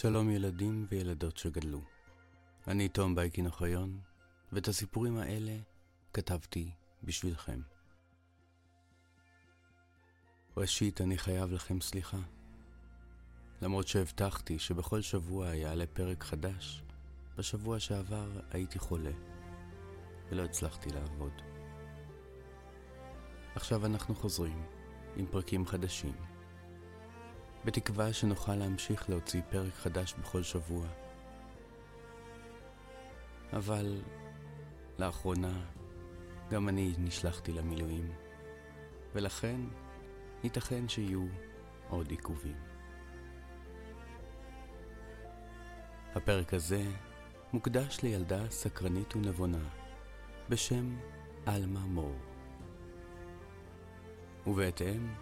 שלום ילדים וילדות שגדלו. אני תום בייקין אוחיון, ואת הסיפורים האלה כתבתי בשבילכם. ראשית, אני חייב לכם סליחה. למרות שהבטחתי שבכל שבוע יעלה פרק חדש, בשבוע שעבר הייתי חולה, ולא הצלחתי לעבוד. עכשיו אנחנו חוזרים עם פרקים חדשים. בתקווה שנוכל להמשיך להוציא פרק חדש בכל שבוע. אבל לאחרונה גם אני נשלחתי למילואים, ולכן ייתכן שיהיו עוד עיכובים. הפרק הזה מוקדש לילדה סקרנית ונבונה בשם עלמה מור. ובהתאם,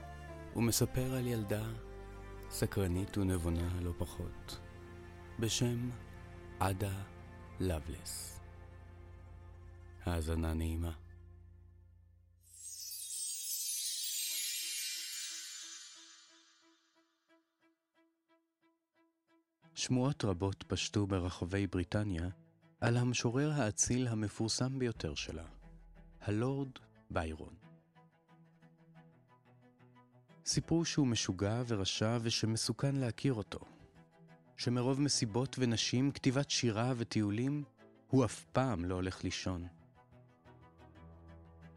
הוא מספר על ילדה סקרנית ונבונה לא פחות, בשם עדה לבלס. האזנה נעימה. שמועות רבות פשטו ברחבי בריטניה על המשורר האציל המפורסם ביותר שלה, הלורד ביירון. סיפרו שהוא משוגע ורשע ושמסוכן להכיר אותו. שמרוב מסיבות ונשים, כתיבת שירה וטיולים, הוא אף פעם לא הולך לישון.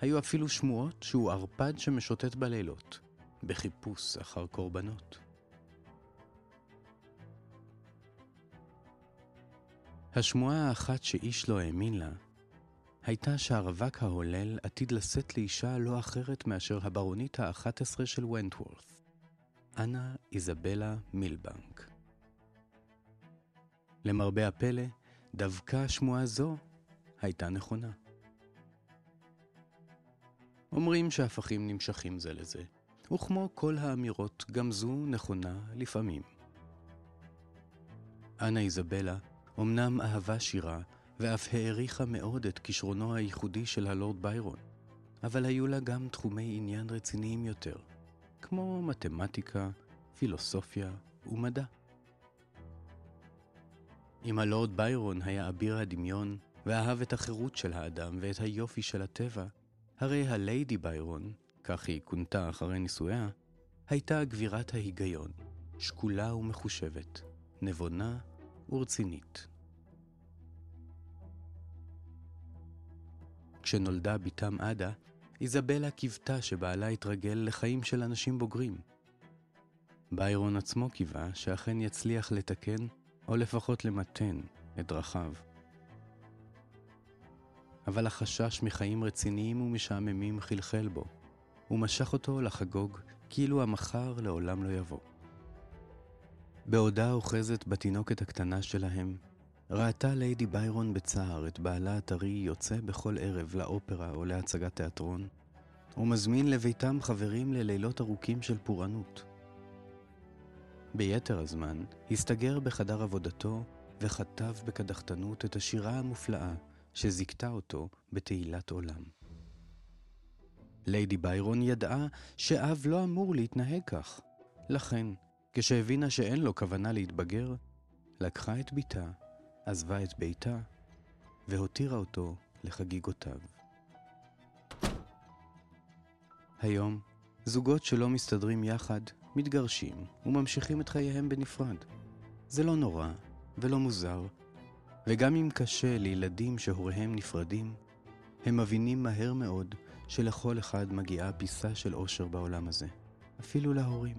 היו אפילו שמועות שהוא ערפד שמשוטט בלילות, בחיפוש אחר קורבנות. השמועה האחת שאיש לא האמין לה, הייתה שהרווק ההולל עתיד לשאת לאישה לא אחרת מאשר הברונית האחת עשרה של ונטוורת, אנה איזבלה מילבנק. למרבה הפלא, דווקא שמועה זו הייתה נכונה. אומרים שהפכים נמשכים זה לזה, וכמו כל האמירות, גם זו נכונה לפעמים. אנה איזבלה אמנם אהבה שירה, ואף העריכה מאוד את כישרונו הייחודי של הלורד ביירון, אבל היו לה גם תחומי עניין רציניים יותר, כמו מתמטיקה, פילוסופיה ומדע. אם הלורד ביירון היה אביר הדמיון, ואהב את החירות של האדם ואת היופי של הטבע, הרי הליידי ביירון, כך היא כונתה אחרי נישואיה, הייתה גבירת ההיגיון, שקולה ומחושבת, נבונה ורצינית. כשנולדה בתם עדה, איזבלה קיוותה שבעלה יתרגל לחיים של אנשים בוגרים. ביירון עצמו קיווה שאכן יצליח לתקן, או לפחות למתן, את דרכיו. אבל החשש מחיים רציניים ומשעממים חלחל בו, ומשך אותו לחגוג כאילו המחר לעולם לא יבוא. בעודה אוחזת בתינוקת הקטנה שלהם, ראתה ליידי ביירון בצער את בעלה הטרי יוצא בכל ערב לאופרה או להצגת תיאטרון, ומזמין לביתם חברים ללילות ארוכים של פורענות. ביתר הזמן הסתגר בחדר עבודתו וכתב בקדחתנות את השירה המופלאה שזיכתה אותו בתהילת עולם. ליידי ביירון ידעה שאב לא אמור להתנהג כך. לכן, כשהבינה שאין לו כוונה להתבגר, לקחה את בתה עזבה את ביתה והותירה אותו לחגיגותיו. היום, זוגות שלא מסתדרים יחד מתגרשים וממשיכים את חייהם בנפרד. זה לא נורא ולא מוזר, וגם אם קשה לילדים שהוריהם נפרדים, הם מבינים מהר מאוד שלכל אחד מגיעה פיסה של אושר בעולם הזה, אפילו להורים.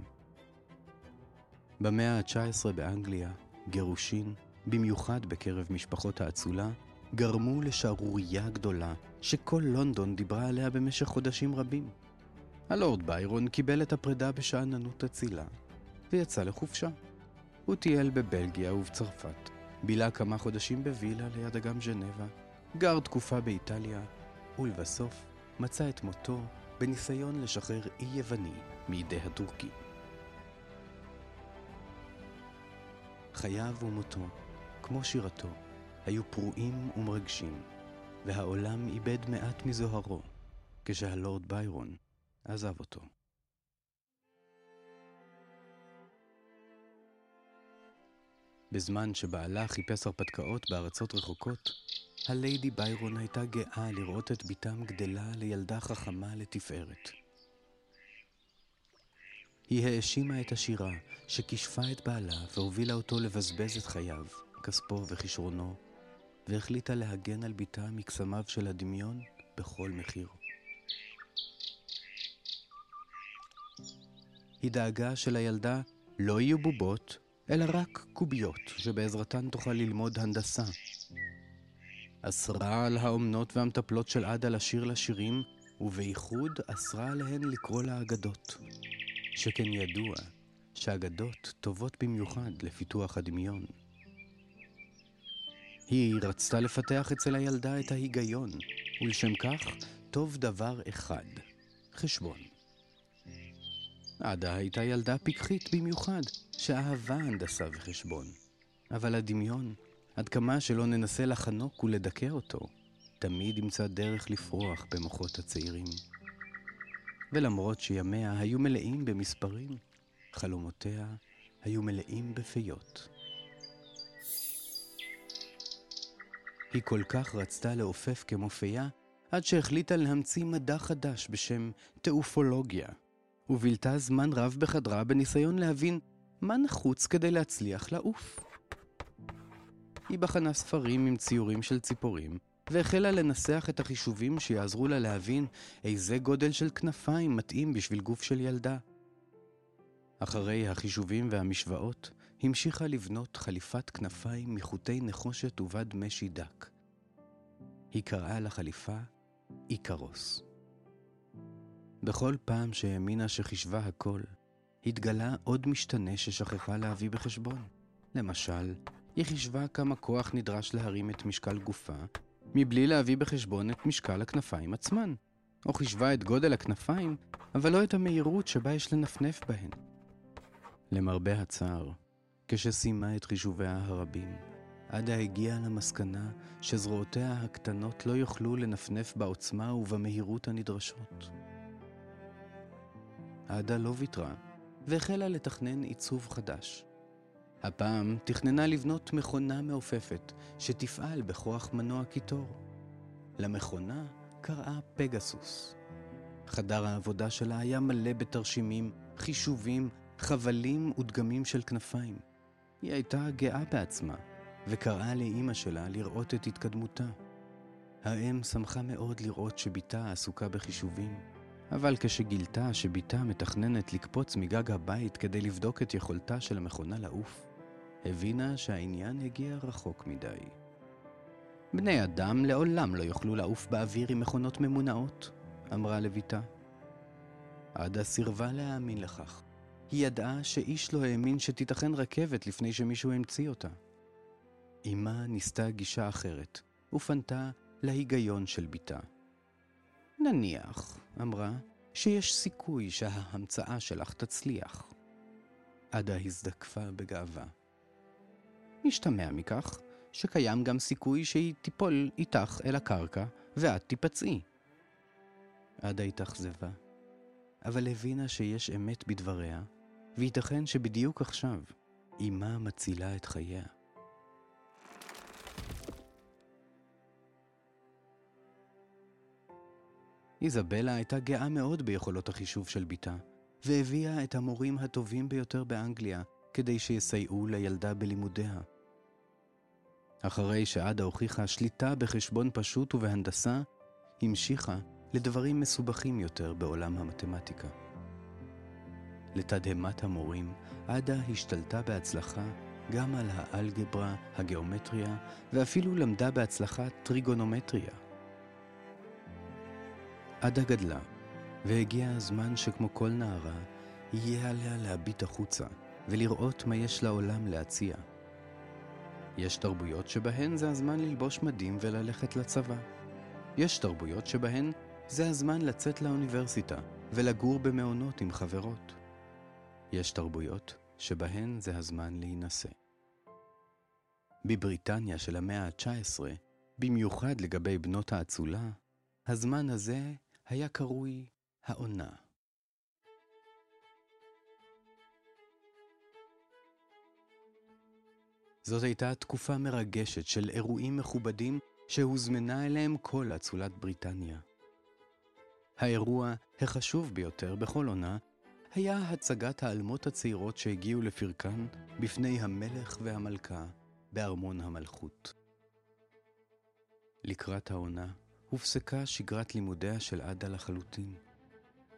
במאה ה-19 באנגליה, גירושין במיוחד בקרב משפחות האצולה, גרמו לשערורייה גדולה שכל לונדון דיברה עליה במשך חודשים רבים. הלורד ביירון קיבל את הפרידה בשאננות אצילה, ויצא לחופשה. הוא טייל בבלגיה ובצרפת, בילה כמה חודשים בווילה ליד אגם ז'נבה, גר תקופה באיטליה, ולבסוף מצא את מותו בניסיון לשחרר אי יווני מידי הטורקים. חייו ומותו כמו שירתו, היו פרועים ומרגשים, והעולם איבד מעט מזוהרו, כשהלורד ביירון עזב אותו. בזמן שבעלה חיפש הרפתקאות בארצות רחוקות, הליידי ביירון הייתה גאה לראות את בתם גדלה לילדה חכמה לתפארת. היא האשימה את השירה, שכישפה את בעלה והובילה אותו לבזבז את חייו, כספו וכישרונו, והחליטה להגן על בתה מקסמיו של הדמיון בכל מחיר. היא דאגה שלילדה לא יהיו בובות, אלא רק קוביות, שבעזרתן תוכל ללמוד הנדסה. אסרה על האומנות והמטפלות של עדה לשיר לה שירים, ובייחוד אסרה עליהן לקרוא לה אגדות. שכן ידוע שאגדות טובות במיוחד לפיתוח הדמיון. היא רצתה לפתח אצל הילדה את ההיגיון, ולשם כך טוב דבר אחד, חשבון. עדה הייתה ילדה פיקחית במיוחד, שאהבה הנדסה וחשבון. אבל הדמיון, עד כמה שלא ננסה לחנוק ולדכא אותו, תמיד ימצא דרך לפרוח במוחות הצעירים. ולמרות שימיה היו מלאים במספרים, חלומותיה היו מלאים בפיות. היא כל כך רצתה לעופף כמו פייה, עד שהחליטה להמציא מדע חדש בשם תעופולוגיה, ובילתה זמן רב בחדרה בניסיון להבין מה נחוץ כדי להצליח לעוף. היא בחנה ספרים עם ציורים של ציפורים, והחלה לנסח את החישובים שיעזרו לה להבין איזה גודל של כנפיים מתאים בשביל גוף של ילדה. אחרי החישובים והמשוואות, המשיכה לבנות חליפת כנפיים מחוטי נחושת ובד משי דק. היא קראה לחליפה איקרוס. בכל פעם שהאמינה שחישבה הכל, התגלה עוד משתנה ששכחה להביא בחשבון. למשל, היא חישבה כמה כוח נדרש להרים את משקל גופה, מבלי להביא בחשבון את משקל הכנפיים עצמן, או חישבה את גודל הכנפיים, אבל לא את המהירות שבה יש לנפנף בהן. למרבה הצער, כשסיימה את חישוביה הרבים, עדה הגיעה למסקנה שזרועותיה הקטנות לא יוכלו לנפנף בעוצמה ובמהירות הנדרשות. עדה לא ויתרה, והחלה לתכנן עיצוב חדש. הפעם תכננה לבנות מכונה מעופפת שתפעל בכוח מנוע קיטור. למכונה קראה פגסוס. חדר העבודה שלה היה מלא בתרשימים, חישובים, חבלים ודגמים של כנפיים. היא הייתה גאה בעצמה, וקראה לאימא שלה לראות את התקדמותה. האם שמחה מאוד לראות שבתה עסוקה בחישובים, אבל כשגילתה שבתה מתכננת לקפוץ מגג הבית כדי לבדוק את יכולתה של המכונה לעוף, הבינה שהעניין הגיע רחוק מדי. בני אדם לעולם לא יוכלו לעוף באוויר עם מכונות ממונעות, אמרה לביתה. עדה סירבה להאמין לכך. היא ידעה שאיש לא האמין שתיתכן רכבת לפני שמישהו המציא אותה. אמה ניסתה גישה אחרת, ופנתה להיגיון של בתה. נניח, אמרה, שיש סיכוי שההמצאה שלך תצליח. עדה הזדקפה בגאווה. משתמע מכך שקיים גם סיכוי שהיא תיפול איתך אל הקרקע ואת תיפצעי. עדה התאכזבה, אבל הבינה שיש אמת בדבריה, וייתכן שבדיוק עכשיו אמה מצילה את חייה. איזבלה הייתה גאה מאוד ביכולות החישוב של בתה, והביאה את המורים הטובים ביותר באנגליה כדי שיסייעו לילדה בלימודיה. אחרי שעדה הוכיחה שליטה בחשבון פשוט ובהנדסה, המשיכה לדברים מסובכים יותר בעולם המתמטיקה. לתדהמת המורים, עדה השתלטה בהצלחה גם על האלגברה, הגיאומטריה, ואפילו למדה בהצלחה טריגונומטריה. עדה גדלה, והגיע הזמן שכמו כל נערה, יהיה עליה להביט החוצה ולראות מה יש לעולם להציע. יש תרבויות שבהן זה הזמן ללבוש מדים וללכת לצבא. יש תרבויות שבהן זה הזמן לצאת לאוניברסיטה ולגור במעונות עם חברות. יש תרבויות שבהן זה הזמן להינשא. בבריטניה של המאה ה-19, במיוחד לגבי בנות האצולה, הזמן הזה היה קרוי העונה. זאת הייתה תקופה מרגשת של אירועים מכובדים שהוזמנה אליהם כל אצולת בריטניה. האירוע החשוב ביותר בכל עונה היה הצגת האלמות הצעירות שהגיעו לפרקן בפני המלך והמלכה בארמון המלכות. לקראת העונה הופסקה שגרת לימודיה של עדה לחלוטין.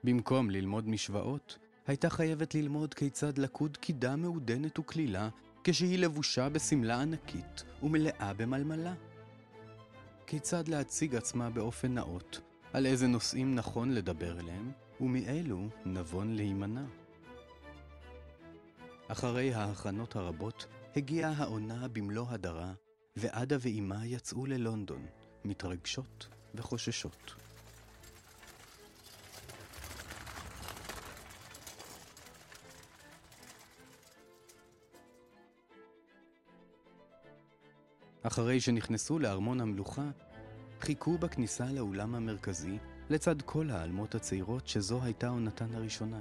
במקום ללמוד משוואות, הייתה חייבת ללמוד כיצד לקוד קידה מעודנת וקלילה כשהיא לבושה בשמלה ענקית ומלאה במלמלה. כיצד להציג עצמה באופן נאות, על איזה נושאים נכון לדבר אליהם, ומאלו נבון להימנע. אחרי ההכנות הרבות, הגיעה העונה במלוא הדרה, ועדה ואימה יצאו ללונדון, מתרגשות וחוששות. אחרי שנכנסו לארמון המלוכה, חיכו בכניסה לאולם המרכזי לצד כל העלמות הצעירות שזו הייתה עונתן הראשונה.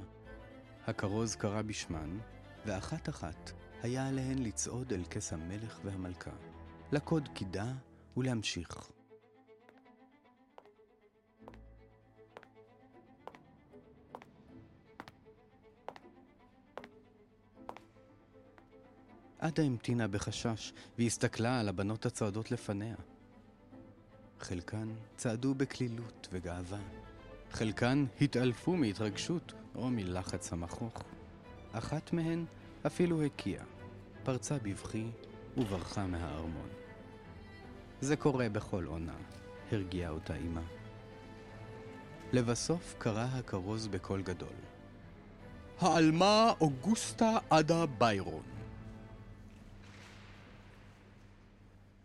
הכרוז קרא בשמן, ואחת-אחת היה עליהן לצעוד אל כס המלך והמלכה, לקוד קידה ולהמשיך. עדה המתינה בחשש, והסתכלה על הבנות הצועדות לפניה. חלקן צעדו בקלילות וגאווה. חלקן התעלפו מהתרגשות או מלחץ המכוך. אחת מהן אפילו הקיאה, פרצה בבכי וברחה מהארמון. זה קורה בכל עונה, הרגיעה אותה אמה. לבסוף קרא הכרוז בקול גדול. העלמה אוגוסטה עדה ביירון.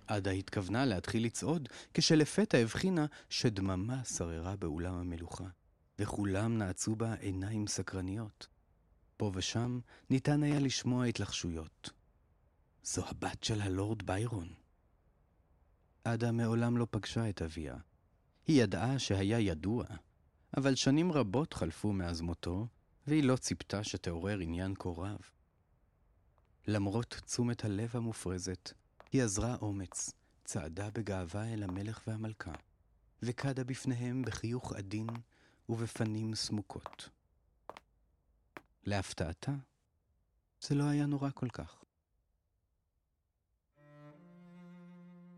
עדה התכוונה להתחיל לצעוד, כשלפתע הבחינה שדממה שררה באולם המלוכה, וכולם נעצו בה עיניים סקרניות. פה ושם ניתן היה לשמוע התלחשויות. זו הבת של הלורד ביירון. עדה מעולם לא פגשה את אביה. היא ידעה שהיה ידוע, אבל שנים רבות חלפו מאז מותו, והיא לא ציפתה שתעורר עניין כה רב. למרות תשומת הלב המופרזת, היא אזרה אומץ, צעדה בגאווה אל המלך והמלכה, וקדה בפניהם בחיוך עדין ובפנים סמוקות. להפתעתה, זה לא היה נורא כל כך.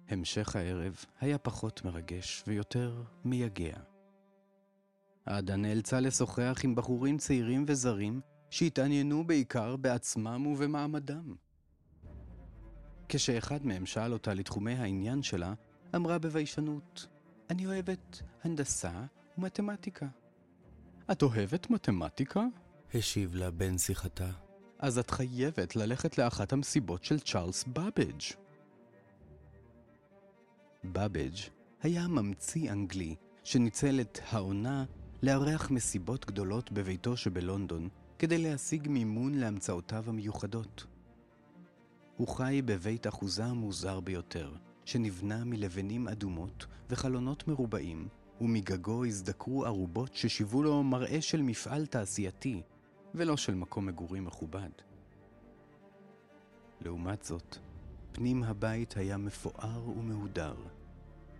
המשך הערב היה פחות מרגש ויותר מייגע. עדה נאלצה לשוחח עם בחורים צעירים וזרים שהתעניינו בעיקר בעצמם ובמעמדם. כשאחד מהם שאל אותה לתחומי העניין שלה, אמרה בביישנות, אני אוהבת הנדסה ומתמטיקה. את אוהבת מתמטיקה? השיב לה בן שיחתה. אז את חייבת ללכת לאחת המסיבות של צ'ארלס בבג'. בבג' היה ממציא אנגלי שניצל את העונה לארח מסיבות גדולות בביתו שבלונדון כדי להשיג מימון להמצאותיו המיוחדות. הוא חי בבית אחוזה המוזר ביותר, שנבנה מלבנים אדומות וחלונות מרובעים, ומגגו הזדקרו ערובות ששיוו לו מראה של מפעל תעשייתי, ולא של מקום מגורים מכובד. לעומת זאת, פנים הבית היה מפואר ומהודר,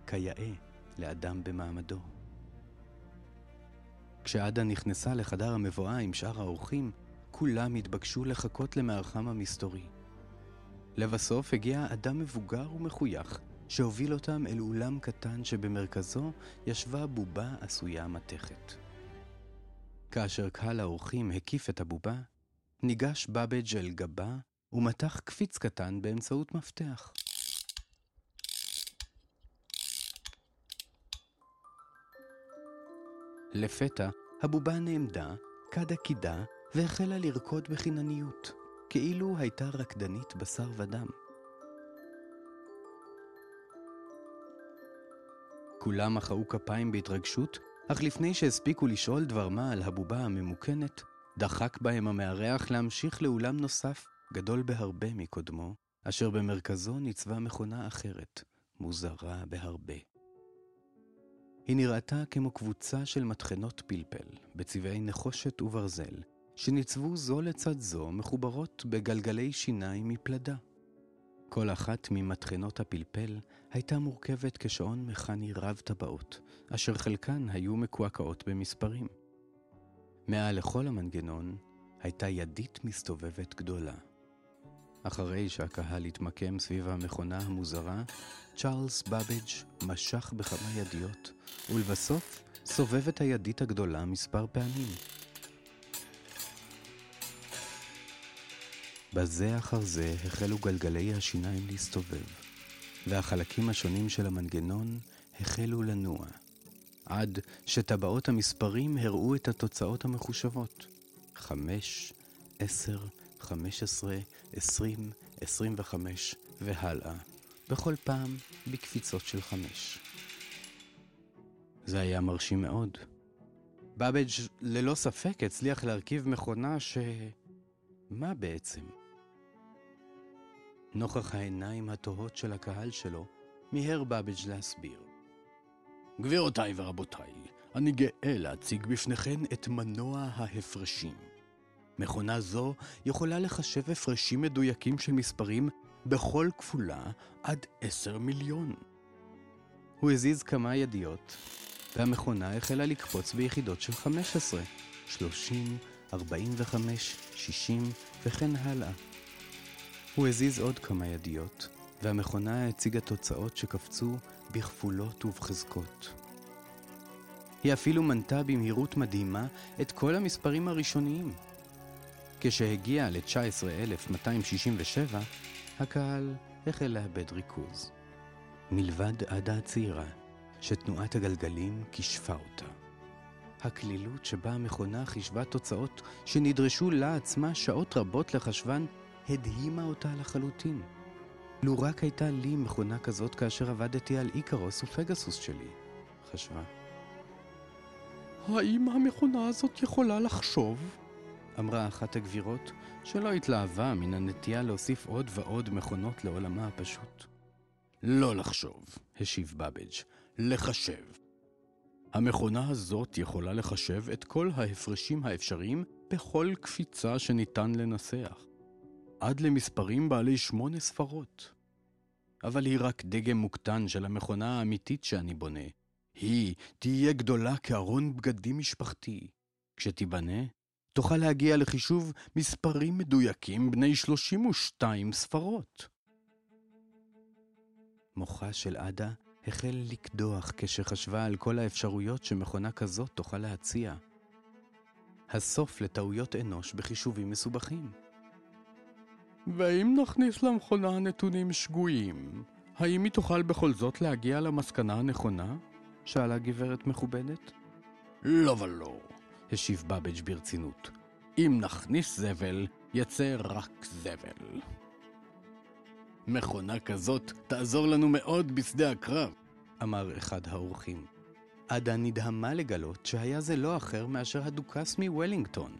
כיאה לאדם במעמדו. כשעדה נכנסה לחדר המבואה עם שאר האורחים, כולם התבקשו לחכות למארחם המסתורי. לבסוף הגיע אדם מבוגר ומחוייך, שהוביל אותם אל אולם קטן שבמרכזו ישבה בובה עשויה מתכת. כאשר קהל האורחים הקיף את הבובה, ניגש בבג' אל גבה ומתח קפיץ קטן באמצעות מפתח. לפתע, הבובה נעמדה, קדה קידה, והחלה לרקוד בחינניות. כאילו הייתה רקדנית בשר ודם. כולם מחאו כפיים בהתרגשות, אך לפני שהספיקו לשאול דבר מה על הבובה הממוכנת, דחק בהם המארח להמשיך לאולם נוסף, גדול בהרבה מקודמו, אשר במרכזו ניצבה מכונה אחרת, מוזרה בהרבה. היא נראתה כמו קבוצה של מטחנות פלפל, בצבעי נחושת וברזל, שניצבו זו לצד זו מחוברות בגלגלי שיניים מפלדה. כל אחת ממטחנות הפלפל הייתה מורכבת כשעון מכני רב טבעות, אשר חלקן היו מקועקעות במספרים. מעל לכל המנגנון הייתה ידית מסתובבת גדולה. אחרי שהקהל התמקם סביב המכונה המוזרה, צ'ארלס בבג' משך בכמה ידיות, ולבסוף סובב את הידית הגדולה מספר פעמים. בזה אחר זה החלו גלגלי השיניים להסתובב, והחלקים השונים של המנגנון החלו לנוע, עד שטבעות המספרים הראו את התוצאות המחושבות. חמש, עשר, חמש עשרה, עשרים, עשרים וחמש והלאה, בכל פעם בקפיצות של חמש. זה היה מרשים מאוד. באבג' ללא ספק הצליח להרכיב מכונה ש... מה בעצם? נוכח העיניים התוהות של הקהל שלו, מיהר באבג' להסביר. גבירותיי ורבותיי, אני גאה להציג בפניכן את מנוע ההפרשים. מכונה זו יכולה לחשב הפרשים מדויקים של מספרים בכל כפולה עד עשר מיליון. הוא הזיז כמה ידיות, והמכונה החלה לקפוץ ביחידות של 15, 30, 45, 60 וכן הלאה. הוא הזיז עוד כמה ידיות, והמכונה הציגה תוצאות שקפצו בכפולות ובחזקות. היא אפילו מנתה במהירות מדהימה את כל המספרים הראשוניים. כשהגיע ל-19,267, הקהל החל לאבד ריכוז. מלבד עדה הצעירה, שתנועת הגלגלים כישפה אותה. הקלילות שבה המכונה חישבה תוצאות שנדרשו לה עצמה שעות רבות לחשבן, הדהימה אותה לחלוטין. לו רק הייתה לי מכונה כזאת כאשר עבדתי על איקרוס ופגסוס שלי, חשבה. האם המכונה הזאת יכולה לחשוב? אמרה אחת הגבירות, שלא התלהבה מן הנטייה להוסיף עוד ועוד מכונות לעולמה הפשוט. לא לחשוב, השיב בבג', לחשב. המכונה הזאת יכולה לחשב את כל ההפרשים האפשריים בכל קפיצה שניתן לנסח. עד למספרים בעלי שמונה ספרות. אבל היא רק דגם מוקטן של המכונה האמיתית שאני בונה. היא תהיה גדולה כארון בגדים משפחתי. כשתיבנה, תוכל להגיע לחישוב מספרים מדויקים בני 32 ספרות. מוחה של עדה החל לקדוח כשחשבה על כל האפשרויות שמכונה כזאת תוכל להציע. הסוף לטעויות אנוש בחישובים מסובכים. ואם נכניס למכונה נתונים שגויים, האם היא תוכל בכל זאת להגיע למסקנה הנכונה? שאלה גברת מכובדת. לא ולא, השיב בבג' ברצינות. אם נכניס זבל, יצא רק זבל. מכונה כזאת תעזור לנו מאוד בשדה הקרב, אמר אחד האורחים. עדה נדהמה לגלות שהיה זה לא אחר מאשר הדוכס מוולינגטון.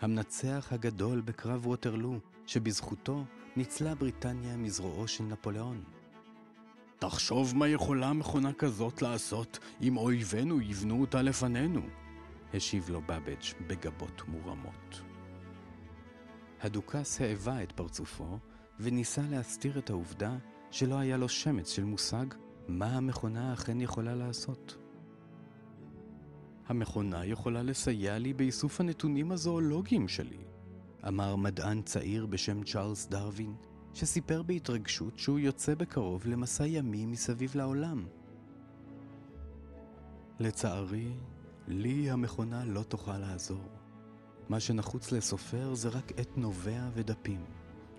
המנצח הגדול בקרב ווטרלו, שבזכותו ניצלה בריטניה מזרועו של נפוליאון. תחשוב מה יכולה מכונה כזאת לעשות אם אויבינו יבנו אותה לפנינו, השיב לו בבג' בגבות מורמות. הדוכס העבה את פרצופו וניסה להסתיר את העובדה שלא היה לו שמץ של מושג מה המכונה אכן יכולה לעשות. המכונה יכולה לסייע לי באיסוף הנתונים הזואולוגיים שלי, אמר מדען צעיר בשם צ'ארלס דרווין, שסיפר בהתרגשות שהוא יוצא בקרוב למסע ימי מסביב לעולם. לצערי, לי המכונה לא תוכל לעזור. מה שנחוץ לסופר זה רק עת נובע ודפים.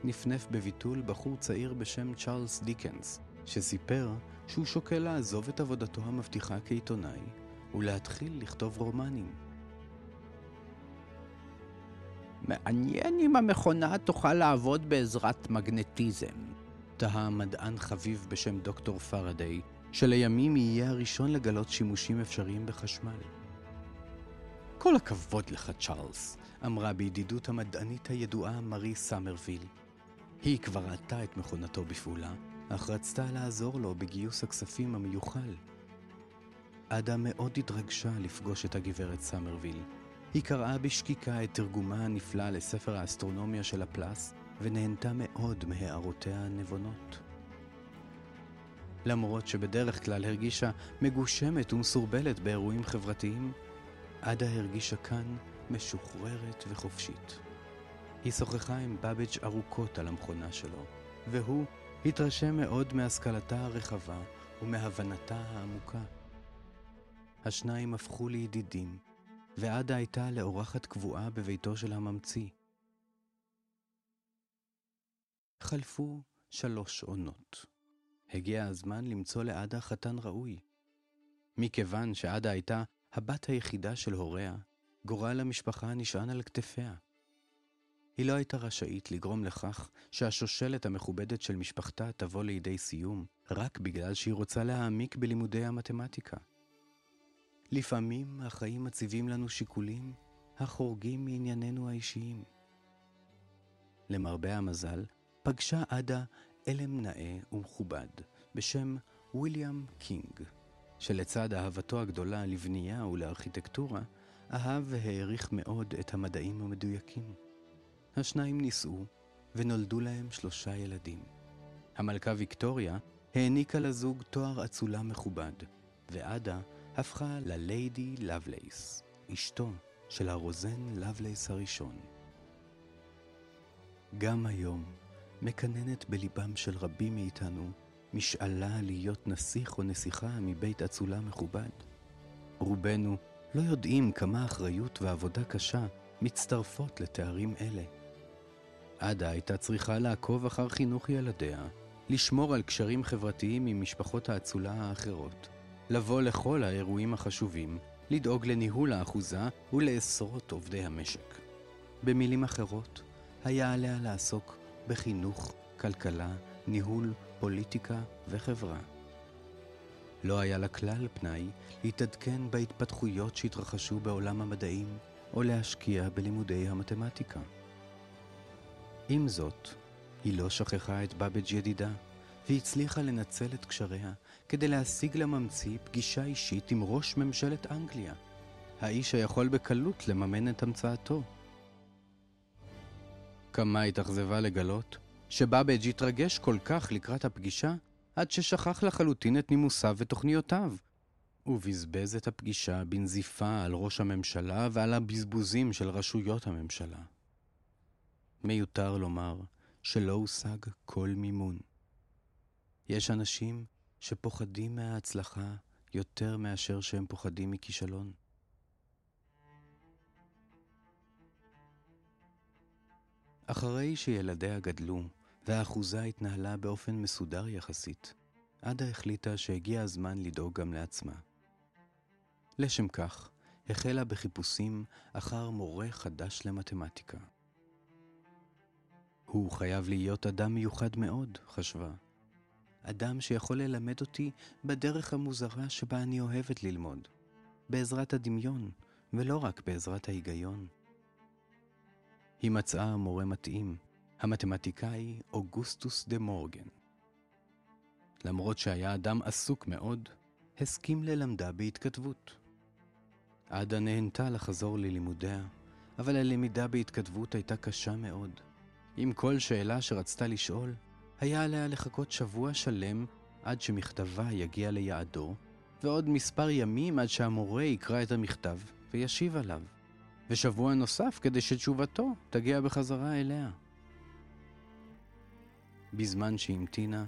נפנף בביטול בחור צעיר בשם צ'ארלס דיקנס, שסיפר שהוא שוקל לעזוב את עבודתו המבטיחה כעיתונאי ולהתחיל לכתוב רומנים. מעניין אם המכונה תוכל לעבוד בעזרת מגנטיזם. תהה מדען חביב בשם דוקטור פרדיי, שלימים יהיה הראשון לגלות שימושים אפשריים בחשמל. כל הכבוד לך, צ'ארלס, אמרה בידידות המדענית הידועה מארי סומרוויל. היא כבר ראתה את מכונתו בפעולה, אך רצתה לעזור לו בגיוס הכספים המיוחל. עדה מאוד התרגשה לפגוש את הגברת סומרוויל, היא קראה בשקיקה את תרגומה הנפלא לספר האסטרונומיה של לפלס, ונהנתה מאוד מהערותיה הנבונות. למרות שבדרך כלל הרגישה מגושמת ומסורבלת באירועים חברתיים, עדה הרגישה כאן משוחררת וחופשית. היא שוחחה עם בבג' ארוכות על המכונה שלו, והוא התרשם מאוד מהשכלתה הרחבה ומהבנתה העמוקה. השניים הפכו לידידים, ועדה הייתה לאורחת קבועה בביתו של הממציא. חלפו שלוש עונות. הגיע הזמן למצוא לעדה חתן ראוי. מכיוון שעדה הייתה הבת היחידה של הוריה, גורל המשפחה נשען על כתפיה. היא לא הייתה רשאית לגרום לכך שהשושלת המכובדת של משפחתה תבוא לידי סיום, רק בגלל שהיא רוצה להעמיק בלימודי המתמטיקה. לפעמים החיים מציבים לנו שיקולים החורגים מענייננו האישיים. למרבה המזל, פגשה עדה אלם נאה ומכובד בשם ויליאם קינג, שלצד אהבתו הגדולה לבנייה ולארכיטקטורה, אהב והעריך מאוד את המדעים המדויקים. השניים נישאו, ונולדו להם שלושה ילדים. המלכה ויקטוריה העניקה לזוג תואר אצולה מכובד, ועדה הפכה לליידי לבלייס, אשתו של הרוזן לבלייס הראשון. גם היום מקננת בליבם של רבים מאיתנו משאלה להיות נסיך או נסיכה מבית אצולה מכובד. רובנו לא יודעים כמה אחריות ועבודה קשה מצטרפות לתארים אלה. עדה הייתה צריכה לעקוב אחר חינוך ילדיה, לשמור על קשרים חברתיים עם משפחות האצולה האחרות, לבוא לכל האירועים החשובים, לדאוג לניהול האחוזה ולעשרות עובדי המשק. במילים אחרות, היה עליה לעסוק בחינוך, כלכלה, ניהול, פוליטיקה וחברה. לא היה לה כלל פנאי להתעדכן בהתפתחויות שהתרחשו בעולם המדעים או להשקיע בלימודי המתמטיקה. עם זאת, היא לא שכחה את בבג' ידידה, והצליחה לנצל את קשריה כדי להשיג לממציא פגישה אישית עם ראש ממשלת אנגליה, האיש היכול בקלות לממן את המצאתו. כמה התאכזבה לגלות שבאבג' התרגש כל כך לקראת הפגישה, עד ששכח לחלוטין את נימוסיו ותוכניותיו. הוא בזבז את הפגישה בנזיפה על ראש הממשלה ועל הבזבוזים של רשויות הממשלה. מיותר לומר שלא הושג כל מימון. יש אנשים שפוחדים מההצלחה יותר מאשר שהם פוחדים מכישלון. אחרי שילדיה גדלו והאחוזה התנהלה באופן מסודר יחסית, עדה החליטה שהגיע הזמן לדאוג גם לעצמה. לשם כך, החלה בחיפושים אחר מורה חדש למתמטיקה. הוא חייב להיות אדם מיוחד מאוד, חשבה. אדם שיכול ללמד אותי בדרך המוזרה שבה אני אוהבת ללמוד, בעזרת הדמיון, ולא רק בעזרת ההיגיון. היא מצאה מורה מתאים, המתמטיקאי אוגוסטוס דה מורגן. למרות שהיה אדם עסוק מאוד, הסכים ללמדה בהתכתבות. עדה נהנתה לחזור ללימודיה, אבל הלמידה בהתכתבות הייתה קשה מאוד. עם כל שאלה שרצתה לשאול, היה עליה לחכות שבוע שלם עד שמכתבה יגיע ליעדו, ועוד מספר ימים עד שהמורה יקרא את המכתב וישיב עליו. ושבוע נוסף כדי שתשובתו תגיע בחזרה אליה. בזמן שהמתינה,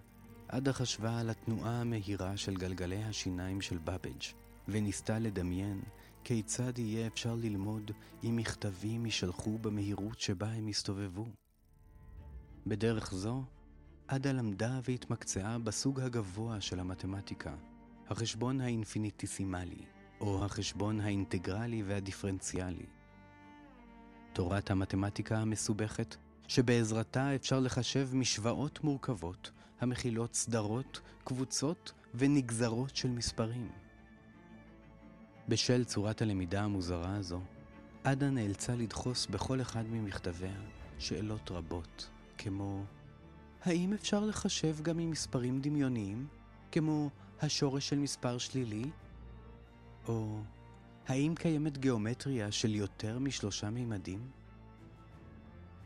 עדה חשבה על התנועה המהירה של גלגלי השיניים של בבג' וניסתה לדמיין כיצד יהיה אפשר ללמוד אם מכתבים יישלחו במהירות שבה הם הסתובבו. בדרך זו, עדה למדה והתמקצעה בסוג הגבוה של המתמטיקה, החשבון האינפיניטיסימלי, או החשבון האינטגרלי והדיפרנציאלי. תורת המתמטיקה המסובכת, שבעזרתה אפשר לחשב משוואות מורכבות המכילות סדרות, קבוצות ונגזרות של מספרים. בשל צורת הלמידה המוזרה הזו, עדה נאלצה לדחוס בכל אחד ממכתביה שאלות רבות, כמו האם אפשר לחשב גם עם מספרים דמיוניים, כמו השורש של מספר שלילי? או האם קיימת גיאומטריה של יותר משלושה מימדים?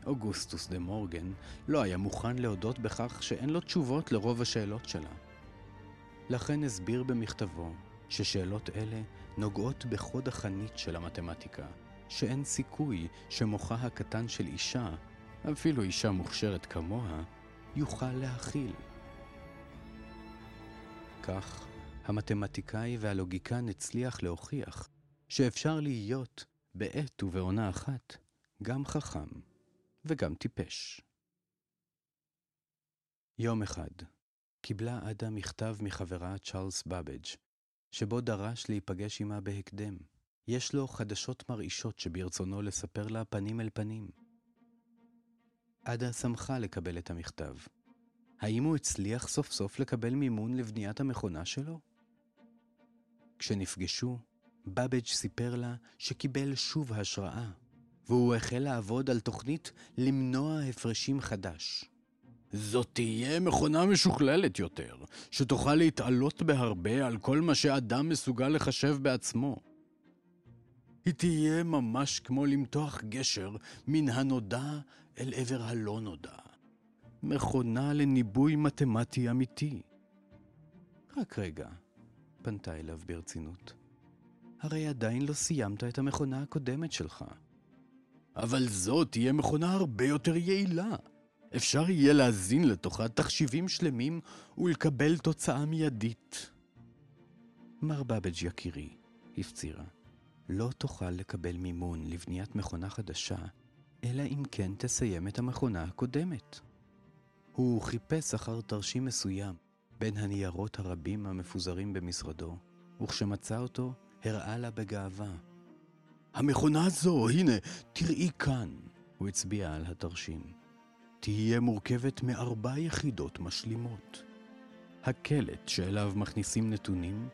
אוגוסטוס דה מורגן לא היה מוכן להודות בכך שאין לו תשובות לרוב השאלות שלה. לכן הסביר במכתבו ששאלות אלה נוגעות בחוד החנית של המתמטיקה, שאין סיכוי שמוחה הקטן של אישה, אפילו אישה מוכשרת כמוה, יוכל להכיל. כך, המתמטיקאי והלוגיקן הצליח להוכיח שאפשר להיות, בעת ובעונה אחת, גם חכם וגם טיפש. יום אחד קיבלה עדה מכתב מחברה צ'ארלס בבג', שבו דרש להיפגש עמה בהקדם. יש לו חדשות מרעישות שברצונו לספר לה פנים אל פנים. עדה שמחה לקבל את המכתב. האם הוא הצליח סוף סוף לקבל מימון לבניית המכונה שלו? כשנפגשו, בבג' סיפר לה שקיבל שוב השראה, והוא החל לעבוד על תוכנית למנוע הפרשים חדש. זאת תהיה מכונה משוכללת יותר, שתוכל להתעלות בהרבה על כל מה שאדם מסוגל לחשב בעצמו. היא תהיה ממש כמו למתוח גשר מן הנודע אל עבר הלא נודע. מכונה לניבוי מתמטי אמיתי. רק רגע, פנתה אליו ברצינות. הרי עדיין לא סיימת את המכונה הקודמת שלך. אבל זאת תהיה מכונה הרבה יותר יעילה. אפשר יהיה להזין לתוכה תחשיבים שלמים ולקבל תוצאה מיידית. מר בבג' יקירי, הפצירה, לא תוכל לקבל מימון לבניית מכונה חדשה, אלא אם כן תסיים את המכונה הקודמת. הוא חיפש אחר תרשים מסוים בין הניירות הרבים המפוזרים במשרדו, וכשמצא אותו, הראה לה בגאווה. המכונה הזו, הנה, תראי כאן. הוא הצביע על התרשים. תהיה מורכבת מארבע יחידות משלימות. הקלט שאליו מכניסים נתונים,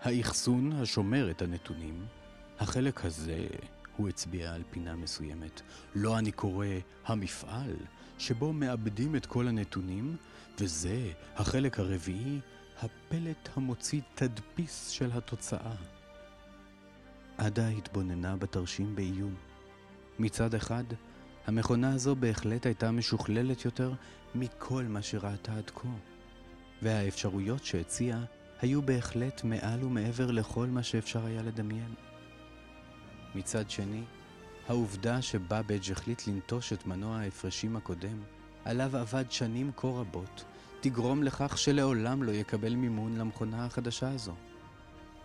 האחסון השומר את הנתונים, החלק הזה, הוא הצביע על פינה מסוימת, לא אני קורא המפעל, שבו מאבדים את כל הנתונים, וזה החלק הרביעי, הפלט המוציא תדפיס של התוצאה. עדה התבוננה בתרשים בעיון. מצד אחד, המכונה הזו בהחלט הייתה משוכללת יותר מכל מה שראתה עד כה, והאפשרויות שהציעה היו בהחלט מעל ומעבר לכל מה שאפשר היה לדמיין. מצד שני, העובדה שבאבג' החליט לנטוש את מנוע ההפרשים הקודם, עליו עבד שנים כה רבות, תגרום לכך שלעולם לא יקבל מימון למכונה החדשה הזו.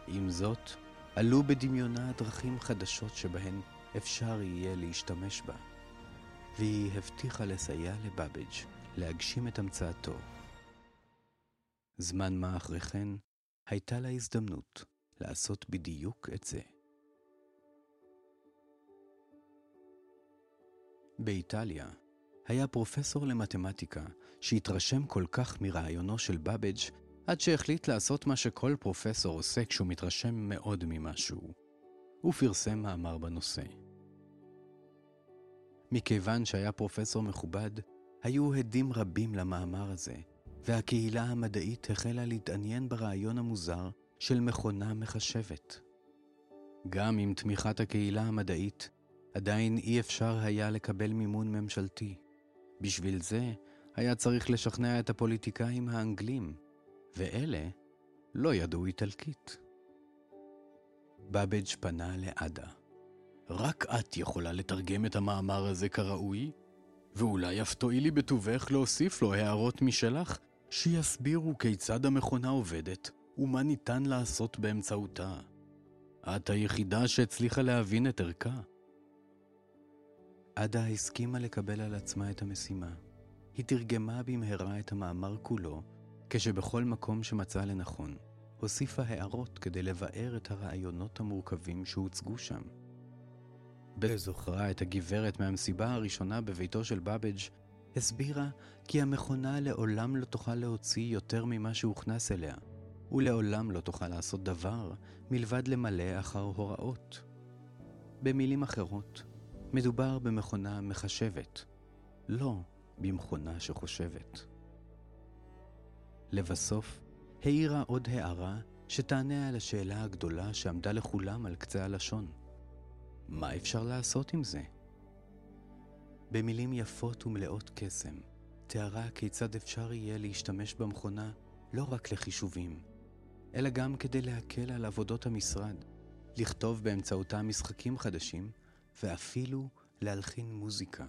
עם זאת, עלו בדמיונה דרכים חדשות שבהן אפשר יהיה להשתמש בה. והיא הבטיחה לסייע לבאבג' להגשים את המצאתו. זמן מה אחרי כן, הייתה לה הזדמנות לעשות בדיוק את זה. באיטליה היה פרופסור למתמטיקה שהתרשם כל כך מרעיונו של באבג' עד שהחליט לעשות מה שכל פרופסור עושה כשהוא מתרשם מאוד ממשהו. הוא פרסם מאמר בנושא. מכיוון שהיה פרופסור מכובד, היו הדים רבים למאמר הזה, והקהילה המדעית החלה להתעניין ברעיון המוזר של מכונה מחשבת. גם עם תמיכת הקהילה המדעית, עדיין אי אפשר היה לקבל מימון ממשלתי. בשביל זה היה צריך לשכנע את הפוליטיקאים האנגלים, ואלה לא ידעו איטלקית. בבג' פנה לעדה. רק את יכולה לתרגם את המאמר הזה כראוי, ואולי אף תואילי בטובך להוסיף לו הערות משלך, שיסבירו כיצד המכונה עובדת ומה ניתן לעשות באמצעותה. את היחידה שהצליחה להבין את ערכה. עדה הסכימה לקבל על עצמה את המשימה. היא תרגמה במהרה את המאמר כולו, כשבכל מקום שמצאה לנכון, הוסיפה הערות כדי לבאר את הרעיונות המורכבים שהוצגו שם. בזוכרה את הגברת מהמסיבה הראשונה בביתו של בבג', הסבירה כי המכונה לעולם לא תוכל להוציא יותר ממה שהוכנס אליה, ולעולם לא תוכל לעשות דבר מלבד למלא אחר הוראות. במילים אחרות, מדובר במכונה מחשבת, לא במכונה שחושבת. לבסוף, העירה עוד הערה שתענה על השאלה הגדולה שעמדה לכולם על קצה הלשון. מה אפשר לעשות עם זה? במילים יפות ומלאות קסם, תיארה כיצד אפשר יהיה להשתמש במכונה לא רק לחישובים, אלא גם כדי להקל על עבודות המשרד, לכתוב באמצעותה משחקים חדשים, ואפילו להלחין מוזיקה.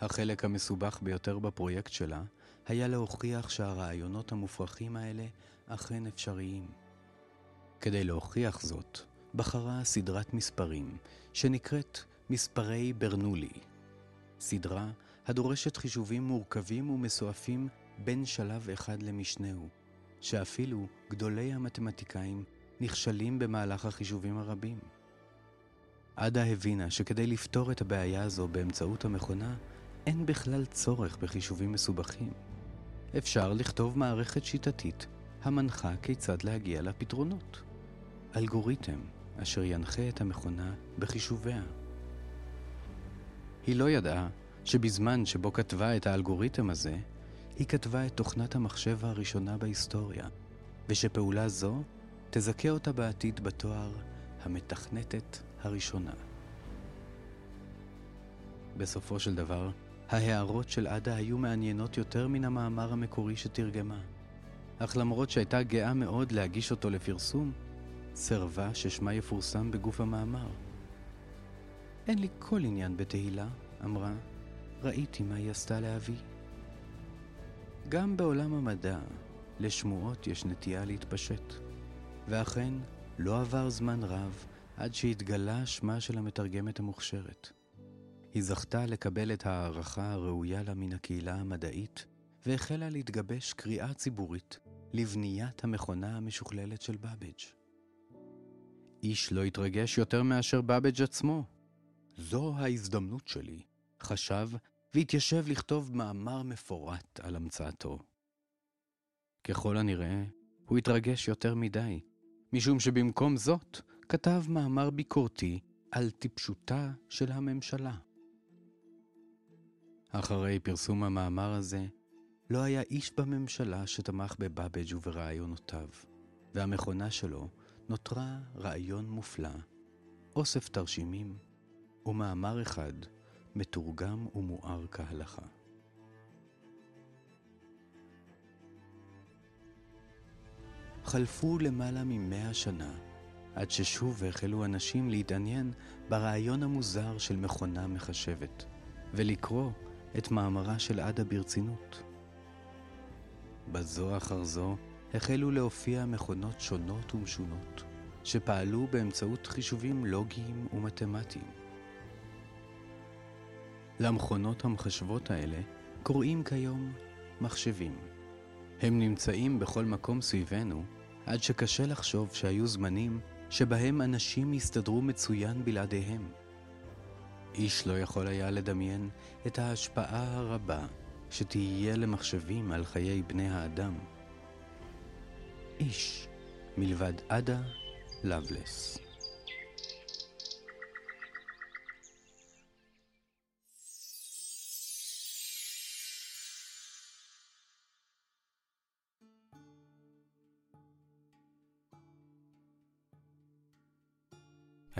החלק המסובך ביותר בפרויקט שלה היה להוכיח שהרעיונות המופרכים האלה אכן אפשריים. כדי להוכיח זאת, בחרה סדרת מספרים שנקראת מספרי ברנולי. סדרה הדורשת חישובים מורכבים ומסועפים בין שלב אחד למשנהו, שאפילו גדולי המתמטיקאים נכשלים במהלך החישובים הרבים. עדה הבינה שכדי לפתור את הבעיה הזו באמצעות המכונה, אין בכלל צורך בחישובים מסובכים. אפשר לכתוב מערכת שיטתית המנחה כיצד להגיע לפתרונות. אלגוריתם אשר ינחה את המכונה בחישוביה. היא לא ידעה שבזמן שבו כתבה את האלגוריתם הזה, היא כתבה את תוכנת המחשב הראשונה בהיסטוריה, ושפעולה זו תזכה אותה בעתיד בתואר המתכנתת הראשונה. בסופו של דבר, ההערות של עדה היו מעניינות יותר מן המאמר המקורי שתרגמה. אך למרות שהייתה גאה מאוד להגיש אותו לפרסום, סירבה ששמה יפורסם בגוף המאמר. אין לי כל עניין בתהילה, אמרה, ראיתי מה היא עשתה לאבי. גם בעולם המדע, לשמועות יש נטייה להתפשט. ואכן, לא עבר זמן רב עד שהתגלה שמה של המתרגמת המוכשרת. היא זכתה לקבל את ההערכה הראויה לה מן הקהילה המדעית, והחלה להתגבש קריאה ציבורית לבניית המכונה המשוכללת של באבג'. איש לא התרגש יותר מאשר באבג' עצמו. זו ההזדמנות שלי, חשב והתיישב לכתוב מאמר מפורט על המצאתו. ככל הנראה, הוא התרגש יותר מדי, משום שבמקום זאת כתב מאמר ביקורתי על טיפשותה של הממשלה. אחרי פרסום המאמר הזה, לא היה איש בממשלה שתמך בבאבג' וברעיונותיו, והמכונה שלו נותרה רעיון מופלא, אוסף תרשימים ומאמר אחד מתורגם ומואר כהלכה. חלפו למעלה ממאה שנה עד ששוב החלו אנשים להתעניין ברעיון המוזר של מכונה מחשבת, ולקרוא את מאמרה של עדה ברצינות. בזו אחר זו החלו להופיע מכונות שונות ומשונות, שפעלו באמצעות חישובים לוגיים ומתמטיים. למכונות המחשבות האלה קוראים כיום מחשבים. הם נמצאים בכל מקום סביבנו, עד שקשה לחשוב שהיו זמנים שבהם אנשים הסתדרו מצוין בלעדיהם. איש לא יכול היה לדמיין את ההשפעה הרבה שתהיה למחשבים על חיי בני האדם. איש, מלבד עדה לבלס.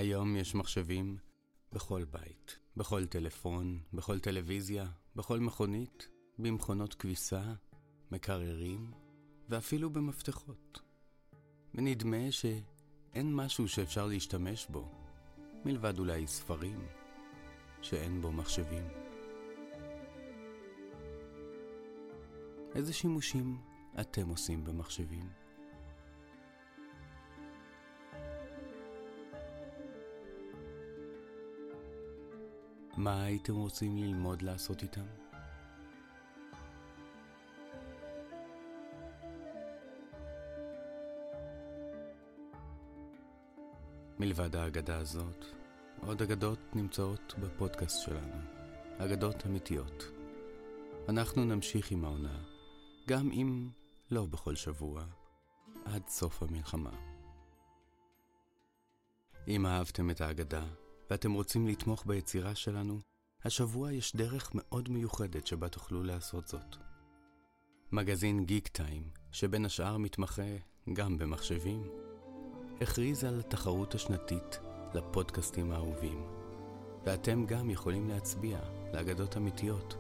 היום יש מחשבים בכל בית, בכל טלפון, בכל טלוויזיה, בכל מכונית, במכונות כביסה, מקררים ואפילו במפתחות. ונדמה שאין משהו שאפשר להשתמש בו, מלבד אולי ספרים, שאין בו מחשבים. איזה שימושים אתם עושים במחשבים? מה הייתם רוצים ללמוד לעשות איתם? מלבד האגדה הזאת, עוד אגדות נמצאות בפודקאסט שלנו, אגדות אמיתיות. אנחנו נמשיך עם העונה, גם אם לא בכל שבוע, עד סוף המלחמה. אם אהבתם את האגדה, ואתם רוצים לתמוך ביצירה שלנו, השבוע יש דרך מאוד מיוחדת שבה תוכלו לעשות זאת. מגזין גיק טיים, שבין השאר מתמחה גם במחשבים, הכריז על התחרות השנתית לפודקאסטים האהובים. ואתם גם יכולים להצביע לאגדות אמיתיות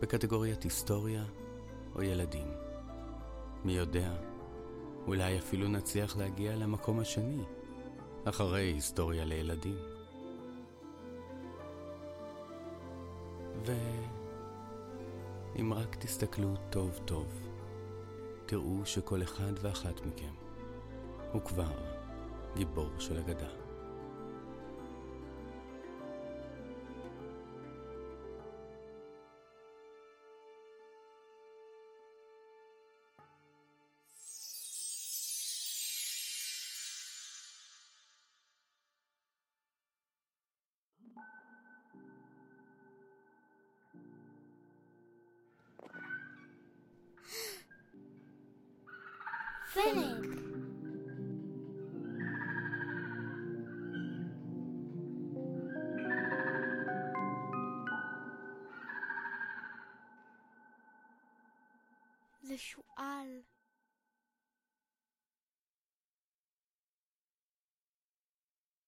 בקטגוריית היסטוריה או ילדים. מי יודע, אולי אפילו נצליח להגיע למקום השני, אחרי היסטוריה לילדים. ואם רק תסתכלו טוב טוב, תראו שכל אחד ואחת מכם הוא כבר גיבור של אגדה.